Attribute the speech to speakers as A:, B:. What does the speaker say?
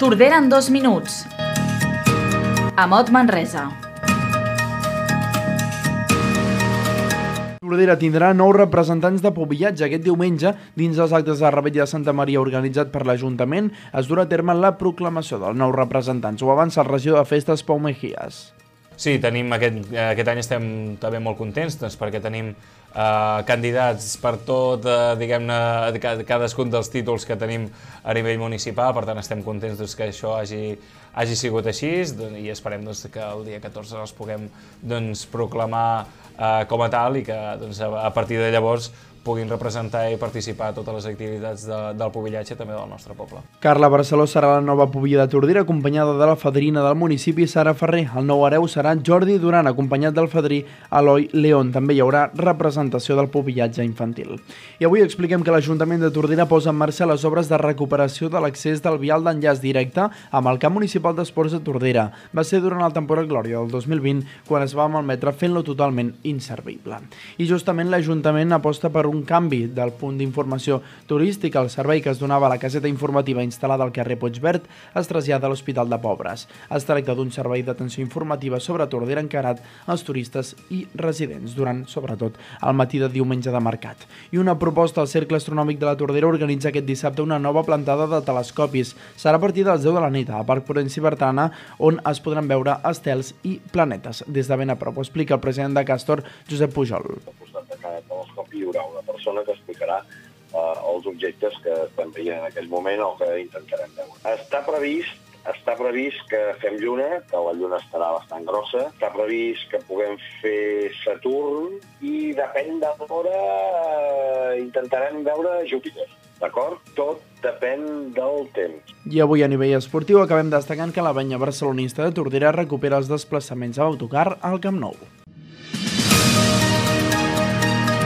A: Tordera en dos minuts. Amot Manresa.
B: Tordera tindrà nous representants de pobillatge aquest diumenge dins els actes de Rebella de Santa Maria organitzat per l'Ajuntament es durà a terme la proclamació dels nous representants. Ho avança el regidor de festes Pau Mejías.
C: Sí, tenim aquest, aquest any estem també molt contents doncs, perquè tenim eh, candidats per tot, eh, diguem-ne, cadascun dels títols que tenim a nivell municipal, per tant estem contents doncs, que això hagi, hagi sigut així doncs, i esperem doncs, que el dia 14 els puguem doncs, proclamar eh, com a tal i que doncs, a, a partir de llavors puguin representar i participar a totes les activitats de, del pobillatge també del nostre poble.
B: Carla Barceló serà la nova pobilla de Tordera, acompanyada de la fadrina del municipi, Sara Ferrer. El nou hereu serà Jordi Duran, acompanyat del fadrí Eloi León. També hi haurà representació del pobillatge infantil. I avui expliquem que l'Ajuntament de Tordera posa en marxa les obres de recuperació de l'accés del vial d'enllaç directe amb el camp municipal d'esports de Tordera. Va ser durant el temporal Glòria del 2020 quan es va malmetre fent-lo totalment inservible. I justament l'Ajuntament aposta per un canvi del punt d'informació turística. El servei que es donava a la caseta informativa instal·lada al carrer Puigverd es trasllada a l'Hospital de Pobres. Es tracta d'un servei d'atenció informativa sobre Tordera encarat als turistes i residents durant, sobretot, el matí de diumenge de mercat. I una proposta al Cercle Astronòmic de la Tordera organitza aquest dissabte una nova plantada de telescopis. Serà a partir de les 10 de la nit al Parc Prudenci Bertrana, on es podran veure estels i planetes. Des de ben a prop ho explica el president de Castor, Josep Pujol.
D: Al costat de cada telescopi hi haurà una persona que explicarà eh, els objectes que estem veient en aquell moment o que intentarem veure. Està previst està previst que fem lluna, que la lluna estarà bastant grossa. Està previst que puguem fer Saturn i depèn de l'hora eh, intentarem veure Júpiter. D'acord? Tot depèn del temps.
B: I avui a nivell esportiu acabem destacant que la banya barcelonista de Tordera recupera els desplaçaments a autocar al Camp Nou.